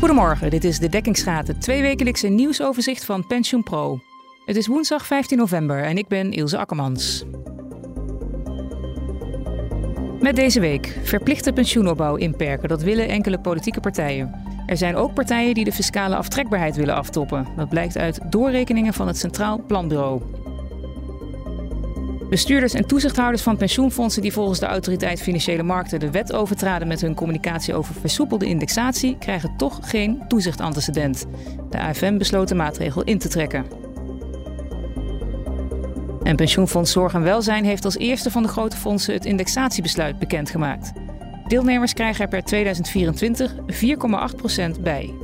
Goedemorgen, dit is de Dekkingsgaten, twee wekelijkse nieuwsoverzicht van PensioenPro. Het is woensdag 15 november en ik ben Ilse Akkermans. Met deze week verplichte pensioenopbouw inperken, dat willen enkele politieke partijen. Er zijn ook partijen die de fiscale aftrekbaarheid willen aftoppen. Dat blijkt uit doorrekeningen van het Centraal Planbureau. Bestuurders en toezichthouders van pensioenfondsen die volgens de Autoriteit Financiële Markten de wet overtraden met hun communicatie over versoepelde indexatie, krijgen toch geen toezichtantecedent. De AFM besloot de maatregel in te trekken. En pensioenfonds Zorg en Welzijn heeft als eerste van de grote fondsen het indexatiebesluit bekendgemaakt. Deelnemers krijgen er per 2024 4,8% bij.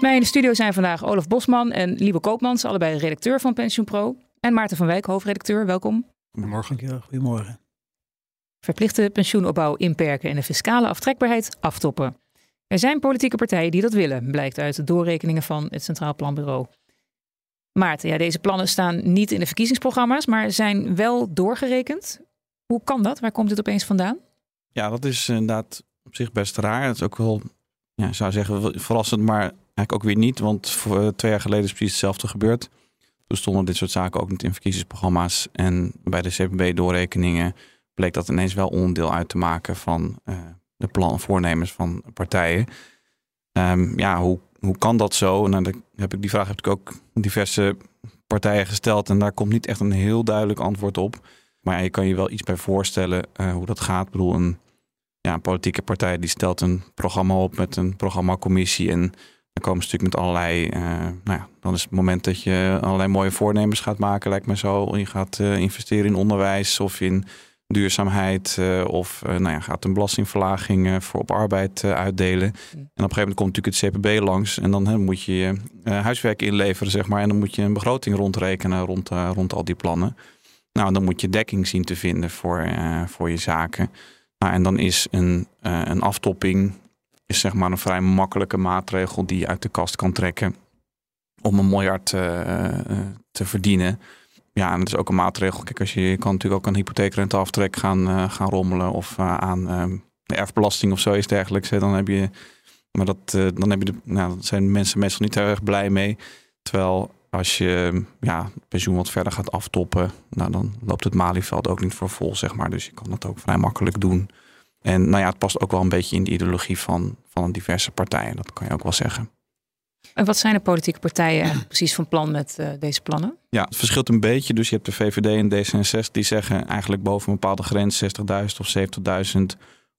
Met mij in de studio zijn vandaag Olaf Bosman en Liebe Koopmans, allebei redacteur van PensioenPro. En Maarten van Wijk, hoofdredacteur. Welkom. Goedemorgen. goedemorgen. Verplichte pensioenopbouw inperken en de fiscale aftrekbaarheid aftoppen. Er zijn politieke partijen die dat willen, blijkt uit de doorrekeningen van het Centraal Planbureau. Maarten, ja, deze plannen staan niet in de verkiezingsprogramma's, maar zijn wel doorgerekend. Hoe kan dat? Waar komt dit opeens vandaan? Ja, dat is inderdaad op zich best raar. Het is ook wel, ja, ik zou zeggen, verrassend, maar eigenlijk ook weer niet. Want voor, eh, twee jaar geleden is precies hetzelfde gebeurd. Toen stonden dit soort zaken ook niet in verkiezingsprogramma's. En bij de CPB-doorrekeningen bleek dat ineens wel onderdeel uit te maken van uh, de plan, voornemens van partijen. Um, ja, hoe hoe kan dat zo? Nou, heb ik die vraag heb ik ook diverse partijen gesteld en daar komt niet echt een heel duidelijk antwoord op. Maar je kan je wel iets bij voorstellen uh, hoe dat gaat. Ik bedoel, een, ja, een politieke partij die stelt een programma op met een programmacommissie en dan komen ze natuurlijk met allerlei, uh, nou ja, dan is het moment dat je allerlei mooie voornemens gaat maken, lijkt me zo. Je gaat uh, investeren in onderwijs of in duurzaamheid uh, of nou ja, gaat een belastingverlaging voor op arbeid uitdelen. En op een gegeven moment komt natuurlijk het CPB langs en dan moet je je huiswerk inleveren, zeg maar. En dan moet je een begroting rondrekenen rond, rond al die plannen. Nou, dan moet je dekking zien te vinden voor, voor je zaken. Nou, en dan is een, een aftopping is zeg maar een vrij makkelijke maatregel die je uit de kast kan trekken om een miljard te verdienen ja, en dat is ook een maatregel. Kijk, als je, kan natuurlijk ook een hypotheekrenteaftrek gaan, uh, gaan rommelen of aan uh, de erfbelasting of zoiets dergelijks. Dan heb je, maar dat, dan heb je de, nou, zijn mensen meestal niet heel erg blij mee. Terwijl als je ja, pensioen wat verder gaat aftoppen, nou, dan loopt het Malieveld ook niet voor vol, zeg maar. Dus je kan dat ook vrij makkelijk doen. En nou ja, het past ook wel een beetje in de ideologie van, van diverse partijen, dat kan je ook wel zeggen. En wat zijn de politieke partijen precies van plan met uh, deze plannen? Ja, het verschilt een beetje. Dus je hebt de VVD en D66 die zeggen eigenlijk boven een bepaalde grens, 60.000 of 70.000,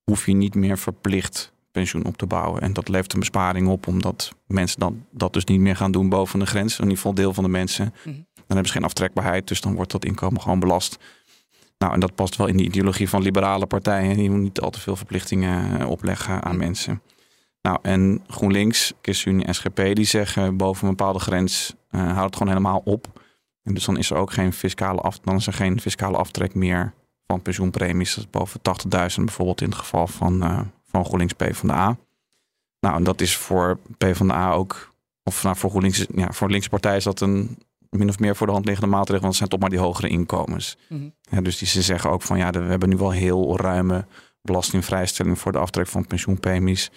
hoef je niet meer verplicht pensioen op te bouwen. En dat levert een besparing op, omdat mensen dan dat dus niet meer gaan doen boven de grens. In ieder geval deel van de mensen. -hmm. Dan hebben ze geen aftrekbaarheid, dus dan wordt dat inkomen gewoon belast. Nou, en dat past wel in de ideologie van liberale partijen. Die niet al te veel verplichtingen eh, opleggen aan mensen. Nou, en GroenLinks, ChristenUnie en SGP, die zeggen boven een bepaalde grens uh, houdt het gewoon helemaal op. En dus dan is er ook geen fiscale, af, dan is er geen fiscale aftrek meer van pensioenpremies. Dat is boven 80.000 bijvoorbeeld in het geval van, uh, van GroenLinks PvdA. Nou, en dat is voor PvdA ook, of nou, voor GroenLinks, ja, voor linkse partij is dat een min of meer voor de hand liggende maatregel, want het zijn toch maar die hogere inkomens. Mm -hmm. ja, dus die, ze zeggen ook van ja, we hebben nu wel heel ruime belastingvrijstelling voor de aftrek van pensioenpremies.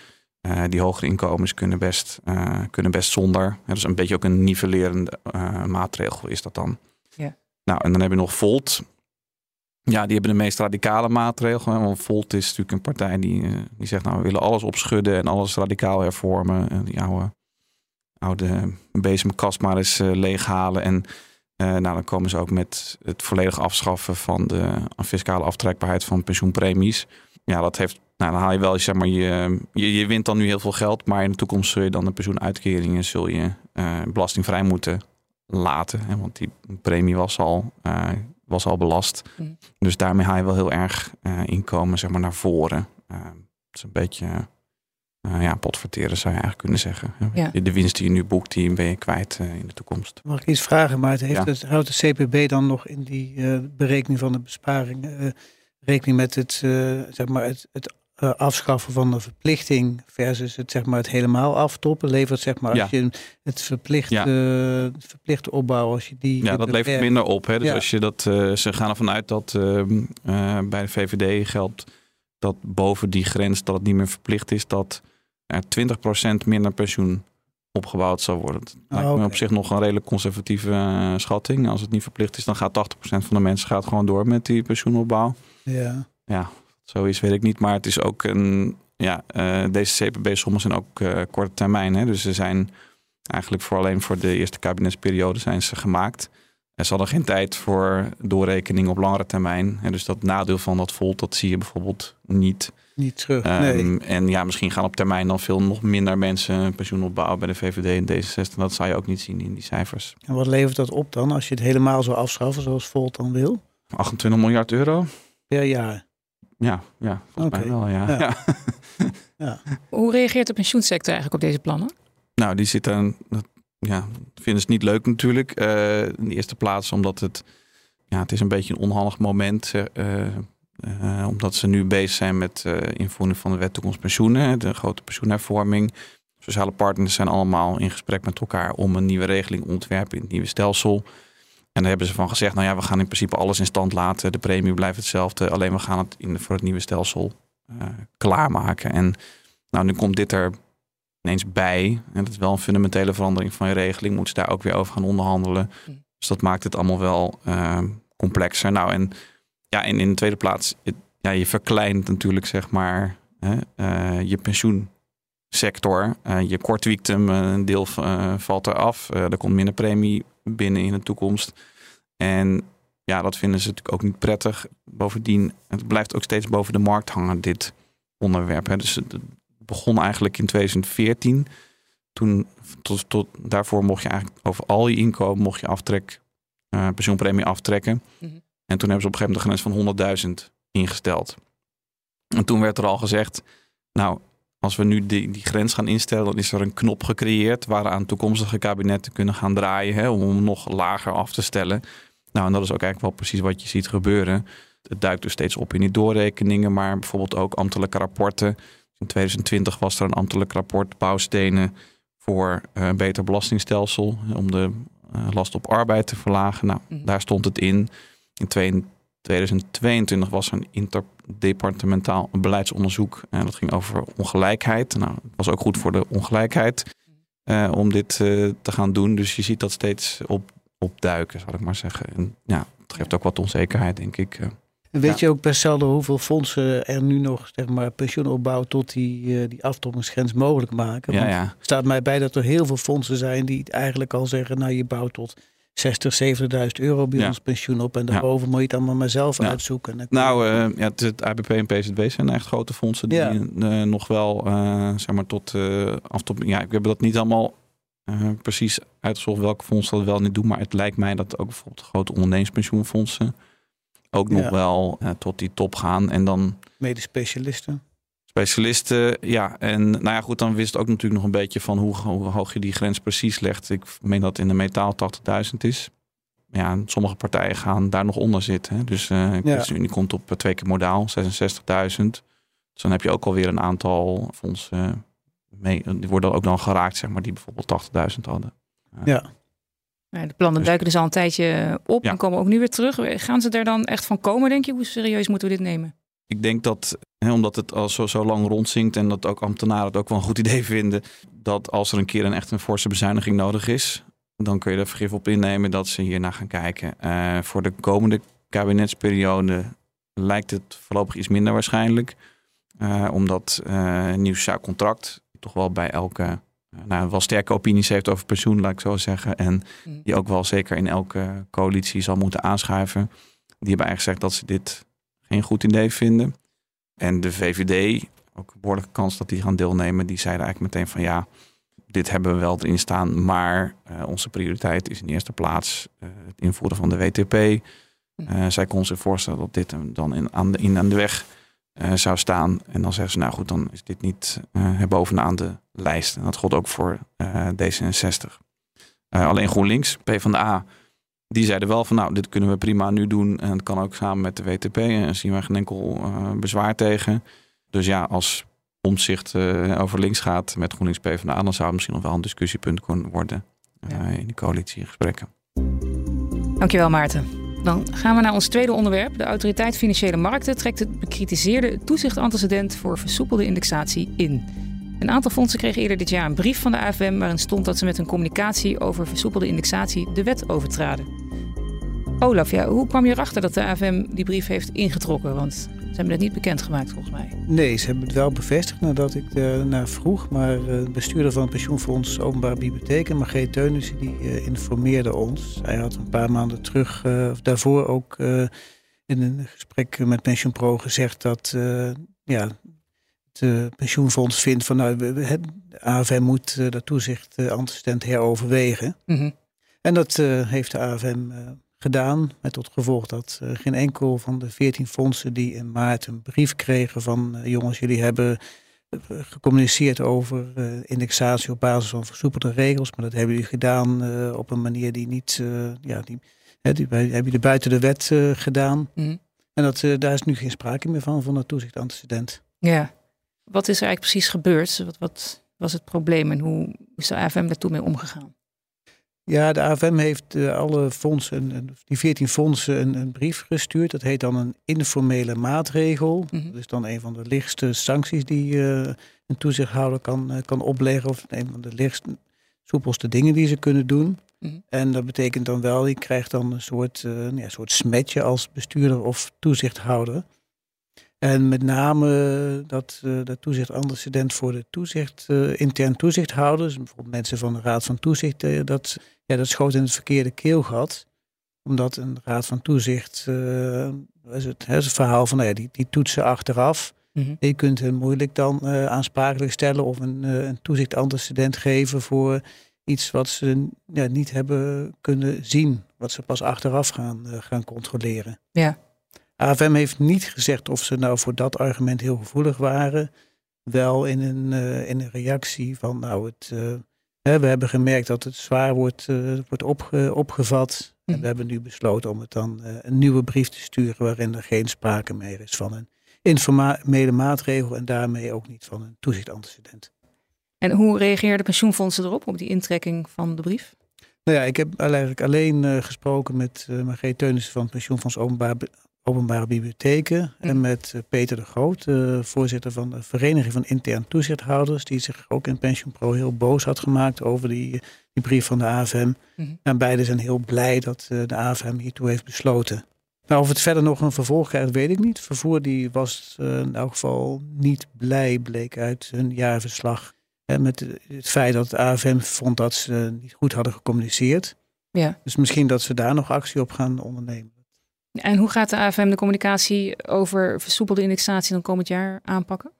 Uh, die hogere inkomens kunnen best, uh, kunnen best zonder. Dat is een beetje ook een nivellerende uh, maatregel is dat dan. Yeah. Nou, en dan heb je nog Volt. Ja, die hebben de meest radicale maatregel. Want Volt is natuurlijk een partij die, die zegt... nou, we willen alles opschudden en alles radicaal hervormen. En die oude, oude bezemkast maar eens leeghalen. En nou, dan komen ze ook met het volledig afschaffen... van de fiscale aftrekbaarheid van pensioenpremies. Ja, dat heeft nou, dan haal je wel, zeg maar, je, je, je, wint dan nu heel veel geld, maar in de toekomst zul je dan de pensioenuitkeringen zul je uh, belastingvrij moeten laten. Hè, want die premie was al, uh, was al belast. Mm. Dus daarmee haal je wel heel erg uh, inkomen zeg maar, naar voren. het is een beetje ja, potverteren zou je eigenlijk kunnen zeggen. Ja. De winst die je nu boekt, die ben je kwijt in de toekomst. Mag ik iets vragen, maar heeft ja. het, houdt de CPB dan nog in die berekening van de besparing rekening met het, zeg maar het, het uh, afschaffen van de verplichting versus het, zeg maar, het helemaal aftoppen levert zeg maar, als je het verplicht, ja. uh, verplichte opbouw, als je die... Ja, dat levert minder op. Hè? Dus ja. als je dat, uh, ze gaan ervan uit dat ehm, bij de VVD geldt dat boven die grens dat het niet meer verplicht is, dat er 20% minder pensioen opgebouwd zou worden. Dat lijkt me op zich nog een redelijk conservatieve eh, schatting. Als het niet verplicht is, dan gaat 80% van de mensen gaat gewoon door met die pensioenopbouw. Ja. Ja, zo is weet ik niet. Maar het is ook een. Ja, eh, deze CPB-sommen zijn ook eh, korte termijn. Hè? Dus ze zijn eigenlijk voor alleen voor de eerste kabinetsperiode zijn ze gemaakt. En ze hadden geen tijd voor doorrekening op langere termijn. En dus dat nadeel van dat volt, dat zie je bijvoorbeeld niet. Niet terug. Ehm, nee. En ja, misschien gaan op termijn dan veel nog minder mensen pensioen opbouwen bij de VVD en D66. Dat zou je ook niet zien in die cijfers. En wat levert dat op dan als je het helemaal zou afschaffen zoals Volt dan wil? 28 miljard euro? Per jaar. Ja, ja volgens mij wel. Ja. Ja. Ja. Ja. Hoe reageert de pensioensector eigenlijk op deze plannen? Nou, die zitten, dat, ja, vinden ze niet leuk natuurlijk. Eh, in de eerste plaats omdat het, ja, het is een beetje een onhandig moment. zeg, eh, omdat ze nu bezig zijn met eh invoering van de wet toekomst pensioenen, de grote pensioenhervorming. Sociale partners zijn allemaal in gesprek met elkaar om een nieuwe regeling te ontwerpen in het nieuwe stelsel. En daar hebben ze van gezegd, nou ja, we gaan in principe alles in stand laten. De premie blijft hetzelfde, alleen we gaan het in, voor het nieuwe stelsel eh, klaarmaken. En nou, nu komt dit er ineens bij. En dat is wel een fundamentele verandering van je regeling. Moeten ze daar ook weer over gaan onderhandelen. Hm. Dus dat maakt het allemaal wel complexer. Nou, en ja, en in de tweede plaats, ja, je verkleint natuurlijk zeg maar hè, eh, je pensioensector. Eh, je kortwiekt hem, eh, een deel valt eraf. Er komt minder premie binnen in de toekomst. En ja, dat vinden ze natuurlijk ook niet prettig. Bovendien, het blijft ook steeds boven de markt hangen, dit onderwerp. Hè. Dus het begon eigenlijk in 2014. Toen, tot, daarvoor mocht je eigenlijk over al je inkomen mocht je aftrek, pensioenpremie aftrekken. Mhm. En toen hebben ze op een gegeven moment de grens van 100.000 ingesteld. En toen werd er al gezegd, nou, als we nu die, die grens gaan instellen, dan is er een knop gecreëerd waaraan toekomstige kabinetten kunnen gaan draaien hè, om hem nog lager af te stellen. Nou, en dat is ook eigenlijk wel precies wat je ziet gebeuren. Het duikt dus steeds op in die doorrekeningen, maar bijvoorbeeld ook ambtelijke rapporten. In 2020 was er een ambtelijk rapport bouwstenen voor eh, een beter belastingstelsel om de eh, last op arbeid te verlagen. Nou, Mhm. daar stond het in. In twee- 2022 was er een interdepartementaal beleidsonderzoek. En dat ging over ongelijkheid. Nou, het was ook goed voor de ongelijkheid eh, om dit eh, te gaan doen. Dus je ziet dat steeds op, opduiken, zal ik maar zeggen. En ja, het geeft ook wat onzekerheid, denk ik. eh. En weet Ja. je ook per saldo hoeveel fondsen er nu nog zeg maar, pensioenopbouw tot die, eh, die aftroppingsgrens mogelijk maken? Ja, Want ja. staat mij bij dat er heel veel fondsen zijn die eigenlijk al zeggen, nou je bouwt tot 60, 70.000 euro bij Ja. ons pensioen op. En daarboven moet je het allemaal maar zelf uitzoeken. Nou, eh, ja, het, het ABP en PZB zijn echt grote fondsen die eh, nog wel, eh, zeg maar, tot af tot. Ja, ik heb dat niet allemaal precies uitgezocht welke fondsen dat wel niet doen, maar het lijkt mij dat ook bijvoorbeeld grote ondernemingspensioenfondsen ook nog Ja. wel tot die top gaan en dan medisch specialisten. Specialisten. Ja, en nou ja, goed, dan wist het ook natuurlijk nog een beetje van hoe, hoe hoog je die grens precies legt. Ik meen dat in de metaal 80.000 is. Ja, en sommige partijen gaan daar nog onder zitten. hè. Dus eh ChristenUnie komt op eh, twee keer modaal, 66.000. Dus dan heb je ook alweer een aantal fondsen mee. Die worden ook dan geraakt, zeg maar, die bijvoorbeeld 80.000 hadden. Ja. Nou, De plannen Dus- duiken dus al een tijdje op Ja. en komen ook nu weer terug. Gaan ze er dan echt van komen, denk je? Hoe serieus moeten we dit nemen? Ik denk dat, hè, omdat het al zo, zo lang rondzinkt en dat ook ambtenaren het ook wel een goed idee vinden, dat als er een keer een echt een forse bezuiniging nodig is, dan kun je er vergif op innemen dat ze hiernaar gaan kijken. Eh, voor de komende kabinetsperiode lijkt het voorlopig iets minder waarschijnlijk, Eh, omdat eh, een nieuw sociaal contract toch wel bij elke, eh, nou, wel sterke opinies heeft over pensioen, laat ik zo zeggen, en Mm. die ook wel zeker in elke coalitie zal moeten aanschuiven. Die hebben eigenlijk gezegd dat ze dit geen goed idee vinden. En de VVD, ook een behoorlijke kans dat die gaan deelnemen, die zeiden eigenlijk meteen van ja, dit hebben we wel erin staan, maar eh, onze prioriteit is in eerste plaats eh, het invoeren van de WTP. Eh, zij kon zich voorstellen dat dit hem dan in, aan, de, in aan de weg zou staan. En dan zeggen ze, nou goed, dan is dit niet bovenaan de lijst. En dat geldt ook voor eh, D66. Eh, alleen GroenLinks, PvdA, die zeiden wel van nou, dit kunnen we prima nu doen. En het kan ook samen met de WTP. En daar zien we geen enkel eh, bezwaar tegen. Dus ja, als omzicht eh, over links gaat met GroenLinks PvdA, dan zou het misschien nog wel een discussiepunt kunnen worden eh, Ja. in de coalitiegesprekken. Dankjewel, Maarten. Dan gaan we naar ons tweede onderwerp. De Autoriteit Financiële Markten trekt het bekritiseerde toezichtantecedent voor versoepelde indexatie in. Een aantal fondsen kregen eerder dit jaar een brief van de AFM waarin stond dat ze met hun communicatie over versoepelde indexatie de wet overtraden. Olaf, ja, hoe kwam je erachter dat de AFM die brief heeft ingetrokken? Want ze hebben het niet bekendgemaakt volgens mij. Nee, ze hebben het wel bevestigd nadat ik naar vroeg. Maar eh, de bestuurder van het pensioenfonds Openbare Bibliotheken, Margreet Teunissen, die uh, informeerde ons. Hij had een paar maanden terug, uh, of daarvoor ook in een gesprek met PensioenPro gezegd dat ja, het pensioenfonds vindt van nou, de AFM moet dat toezicht antecedent heroverwegen. Mm En dat heeft de AFM gedaan. Met tot gevolg dat uh, geen enkel van de veertien fondsen die in maart een brief kregen van uh, jongens, jullie hebben uh, gecommuniceerd over indexatie op basis van versoepelde regels. Maar dat hebben jullie gedaan op een manier die niet, ja, die, hè, die, hebben jullie buiten de wet gedaan. Mm. En dat, daar is nu geen sprake meer van, van het toezichtantecedent. Ja, wat is er eigenlijk precies gebeurd? Wat, wat was het probleem en hoe is de AFM daartoe mee omgegaan? Ja, de AFM heeft uh, alle fondsen, die 14 fondsen, een, een, brief gestuurd. Dat heet dan een informele maatregel. Mm Dat is dan een van de lichtste sancties die uh, een toezichthouder kan, uh, kan opleggen. Of een van de lichtste, soepelste dingen die ze kunnen doen. Mm En dat betekent dan wel, je krijgt dan een soort, ja, soort smetje als bestuurder of toezichthouder. En met name dat, dat toezicht antecedent voor de toezicht, intern toezichthouders, bijvoorbeeld mensen van de Raad van Toezicht, dat ja, dat schoot in het verkeerde keelgat. Omdat een raad van toezicht, uh, is het, het verhaal van nou ja, die, die toetsen achteraf. Mm Je kunt hen moeilijk dan uh, aansprakelijk stellen of een, uh, een toezichtantecedent geven voor iets wat ze ja, niet hebben kunnen zien. Wat ze pas achteraf gaan, gaan controleren. Ja. AFM heeft niet gezegd of ze nou voor dat argument heel gevoelig waren. Wel in een, in een reactie van nou het we hebben gemerkt dat het zwaar wordt, uh, wordt opge, opgevat. En we mhm. hebben nu besloten om het dan uh, een nieuwe brief te sturen waarin er geen sprake meer is van een informele maatregel en daarmee ook niet van een toezichtantecedent. En hoe reageerden pensioenfondsen erop, op die intrekking van de brief? Nou ja, ik heb eigenlijk alleen uh, gesproken met uh, Margreet Teunissen van het Pensioenfonds Openbaar, openbare bibliotheken. En mm. met eh, Peter de Groot, voorzitter van de Vereniging van Intern Toezichthouders, die zich ook in Pension Pro heel boos had gemaakt over die, die brief van de AFM. Mm. En beide zijn heel blij dat eh, de AFM hiertoe heeft besloten. Nou, of het verder nog een vervolg krijgt, weet ik niet. Vervoer die was uh, in elk geval niet blij, bleek uit hun jaarverslag. Met het feit dat de AFM vond dat ze niet goed hadden gecommuniceerd. Ja. Dus misschien dat ze daar nog actie op gaan ondernemen. En hoe gaat de AFM de communicatie over versoepelde indexatie dan komend jaar aanpakken?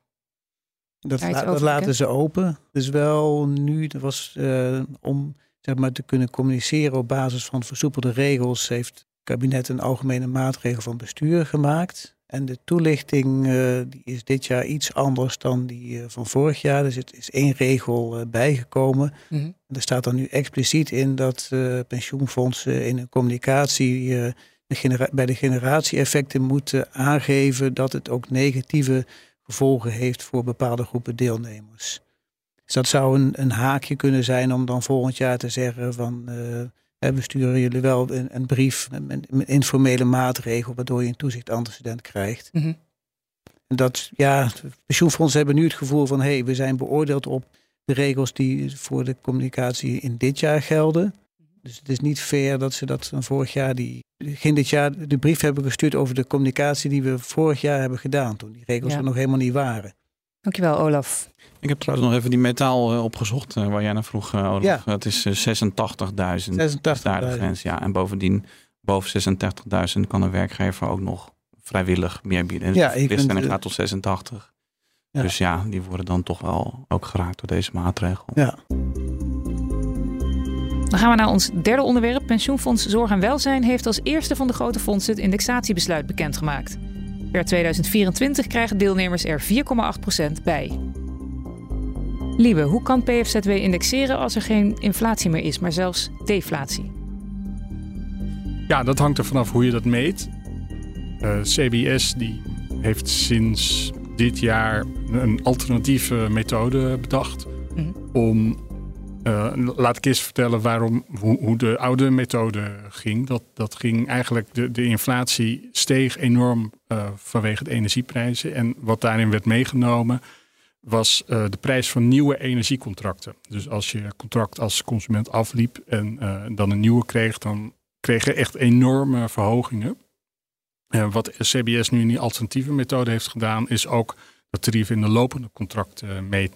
Dat, dat laten ze open. Dus wel nu, dat was uh, om zeg maar, te kunnen communiceren op basis van versoepelde regels, heeft het kabinet een algemene maatregel van bestuur gemaakt. En de toelichting uh, die is dit jaar iets anders dan die uh, van vorig jaar. Dus het is één regel bijgekomen. Mm -hmm. Er staat dan nu expliciet in dat pensioenfondsen in een communicatie bij de generatie-effecten moeten aangeven dat het ook negatieve gevolgen heeft voor bepaalde groepen deelnemers. Dus dat zou een, een haakje kunnen zijn om dan volgend jaar te zeggen van uh, we sturen jullie wel een, een brief met een informele maatregel waardoor je een toezichtantecedent krijgt. Mm -hmm. En dat, ja, pensioenfondsen hebben nu het gevoel van hé, hey, we zijn beoordeeld op de regels die voor de communicatie in dit jaar gelden. Dus het is niet fair dat ze dat van vorig jaar, die, begin dit jaar, de brief hebben gestuurd over de communicatie die we vorig jaar hebben gedaan. Toen die regels er nog helemaal niet waren. Dankjewel, Olaf. Ik heb trouwens nog even die metaal uh, opgezocht uh, waar jij naar vroeg, uh, Olaf. Ja. Dat is 86.000. 86 daar de grens, ja. En bovendien, boven 86.000 kan een werkgever ook nog vrijwillig meer bieden. Ja, de plichtstelling gaat tot 86. Ja. Dus ja, die worden dan toch wel ook geraakt door deze maatregel. Ja. Dan gaan we naar ons derde onderwerp. Pensioenfonds Zorg en Welzijn heeft als eerste van de grote fondsen het indexatiebesluit bekendgemaakt. Per 2024 krijgen deelnemers er 4,8% bij. Lieve, hoe kan PFZW indexeren als er geen inflatie meer is, maar zelfs deflatie? Ja, dat hangt er vanaf hoe je dat meet. Uh, eh, CBS die heeft sinds dit jaar een alternatieve methode bedacht mm om laat ik eerst vertellen waarom, hoe, hoe, de oude methode ging. Dat, dat ging eigenlijk, de, de inflatie steeg enorm vanwege de energieprijzen. En wat daarin werd meegenomen was de prijs van nieuwe energiecontracten. Dus als je contract als consument afliep en dan een nieuwe kreeg, dan kreeg je echt enorme verhogingen. Wat CBS nu in die alternatieve methode heeft gedaan, is ook dat tarief in de lopende contracten mee,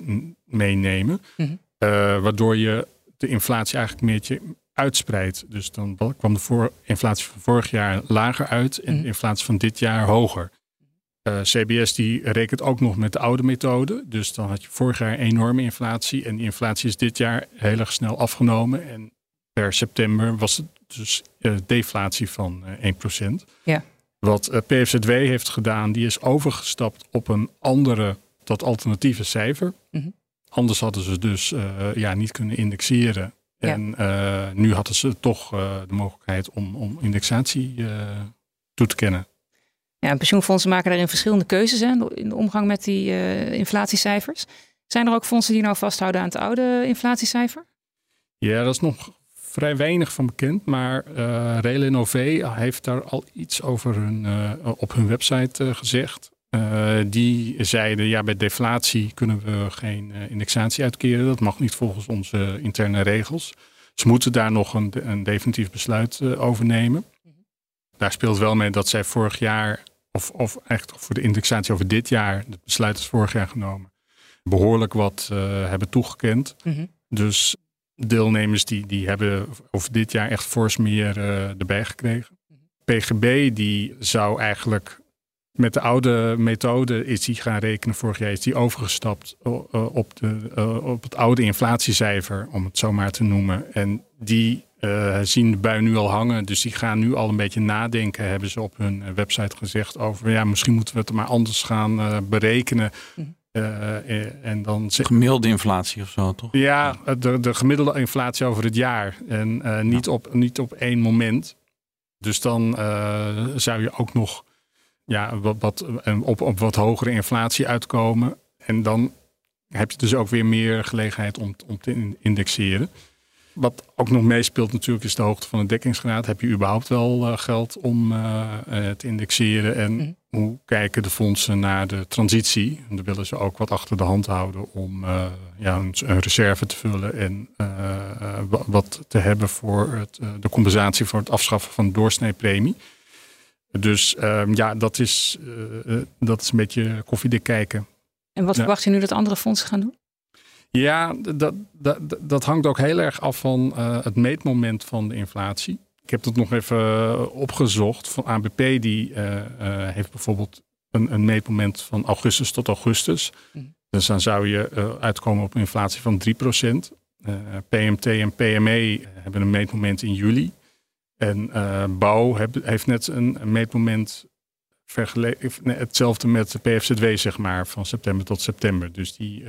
meenemen. Mhm. Eh, waardoor je de inflatie eigenlijk een beetje uitspreidt. Dus dan kwam de voor, inflatie van vorig jaar lager uit en mhm. de inflatie van dit jaar hoger. Uh, CBS die rekent ook nog met de oude methode. Dus dan had je vorig jaar enorme inflatie. En die inflatie is dit jaar heel erg snel afgenomen. En per september was het dus uh, deflatie van uh, 1%. Ja. Wat PFZW heeft gedaan, die is overgestapt op een andere, dat alternatieve cijfer. Mhm. Anders hadden ze dus ja, niet kunnen indexeren. En nu hadden ze toch de mogelijkheid om, om indexatie toe te kennen. Ja, en pensioenfondsen maken daarin verschillende keuzes hè, in de omgang met die inflatiecijfers. Zijn er ook fondsen die nou vasthouden aan het oude inflatiecijfer? Ja, dat is nog vrij weinig van bekend. Maar uh, heeft daar al iets over hun, op hun website uh, gezegd. die zeiden, ja, bij deflatie kunnen we geen indexatie uitkeren. Dat mag niet volgens onze interne regels. Ze moeten daar nog een, een definitief besluit over nemen. Daar speelt wel mee dat zij vorig jaar, of, of echt voor de indexatie over dit jaar, het besluit is vorig jaar genomen, behoorlijk wat hebben toegekend. Mm -hmm. Dus deelnemers die, die hebben over dit jaar echt fors meer uh, erbij gekregen. PGB die zou eigenlijk met de oude methode is die gaan rekenen. Vorig jaar is die overgestapt uh, op, de, uh, op het oude inflatiecijfer, om het zo maar te noemen. En die zien de bui nu al hangen. Dus die gaan nu al een beetje nadenken, hebben ze op hun website gezegd, over ja, misschien moeten we het maar anders gaan berekenen. Mhm. Uh, en dan gemiddelde inflatie of zo, toch? Ja, de, de gemiddelde inflatie over het jaar. En uh, niet, op, niet op één moment. Dus dan uh, zou je ook nog ja, wat, wat, op, op wat hogere inflatie uitkomen. En dan heb je dus ook weer meer gelegenheid om, om te indexeren. Wat ook nog meespeelt natuurlijk is de hoogte van de dekkingsgraad. Heb je überhaupt wel uh, geld om uh, te indexeren? En mm. hoe kijken de fondsen naar de transitie? En dan willen ze ook wat achter de hand houden om uh, ja, een, een, reserve te vullen en wat te hebben voor het, de compensatie voor het afschaffen van de doorsneepremie. Dus ehm, ja, dat is, dat is een beetje koffiedik kijken. En wat verwacht je nu dat andere fondsen gaan doen? Ja, dat, dat, dat hangt ook heel erg af van uh, het meetmoment van de inflatie. Ik heb dat nog even eh, opgezocht. Van ABP die uh, heeft bijvoorbeeld een, een, meetmoment van augustus tot augustus. Mm. Dus dan zou je uitkomen op een inflatie van 3%. PMT en PME hebben een meetmoment in juli. En bouw heb, heeft net een, meetmoment hetzelfde met de PFZW, zeg maar, van september tot september. Dus die uh,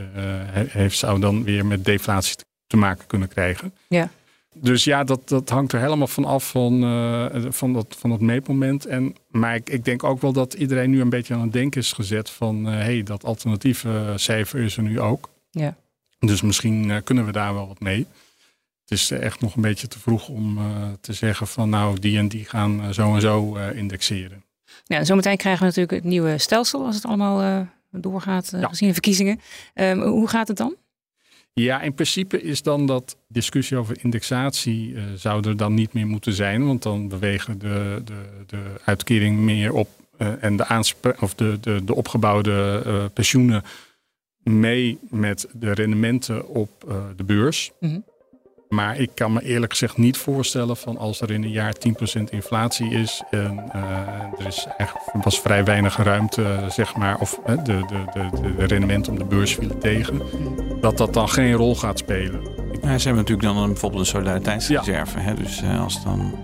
heeft, zou dan weer met deflatie te maken kunnen krijgen. Ja. Dus ja, dat, dat hangt er helemaal van af van, uh, van, dat, van dat meetmoment. En, maar ik, ik, denk ook wel dat iedereen nu een beetje aan het denken is gezet van... hé, hey, dat alternatieve cijfer is er nu ook. Ja. Dus misschien kunnen we daar wel wat mee. Het is echt nog een beetje te vroeg om te zeggen van nou, die en die gaan zo en zo indexeren. Ja, zometeen krijgen we natuurlijk het nieuwe stelsel als het allemaal doorgaat, uh, gezien de verkiezingen. Um, hoe gaat het dan? Ja, in principe is dan dat discussie over indexatie uh, zou er dan niet meer moeten zijn. Want dan bewegen de, de, de uitkering meer op en de, of de, de, de opgebouwde pensioenen mee met de rendementen op de beurs. Mm maar ik kan me eerlijk gezegd niet voorstellen van als er in een jaar 10% inflatie is en uh, er is echt, was vrij weinig ruimte, zeg maar, of uh, de, de, de, de rendementen om de beurs vielen tegen, dat dat dan geen rol gaat spelen. Ja, ze hebben natuurlijk dan een, bijvoorbeeld een solidariteitsreserve. Ja. Hè? Dus uh, als dan,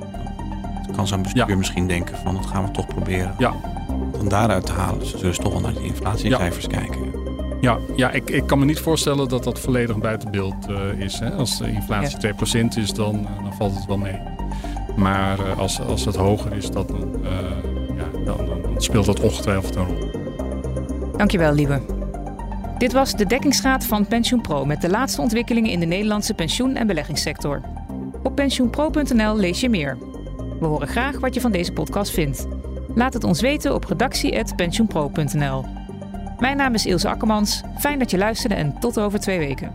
dan kan zo'n bestuur ja. misschien denken van dat gaan we toch proberen. Ja. Van daaruit te halen. Dus ze zullen toch wel naar die inflatiecijfers ja. kijken. Ja, ja ik, ik kan me niet voorstellen dat dat volledig buiten beeld eh, is. Hè? Als de inflatie ja. 2% is, dan, eh, dan valt het wel mee. Maar eh, als, als het hoger is, dat, ja, dan, dan, speelt dat ongetwijfeld een rol. Dankjewel, lieve. Dit was de dekkingsgraad van PensioenPro met de laatste ontwikkelingen in de Nederlandse pensioen- en beleggingssector. Op pensioenpro.nl lees je meer. We horen graag wat je van deze podcast vindt. Laat het ons weten op redactie.pensioenpro.nl. Mijn naam is Ilse Akkermans. Fijn dat je luisterde en tot over twee weken.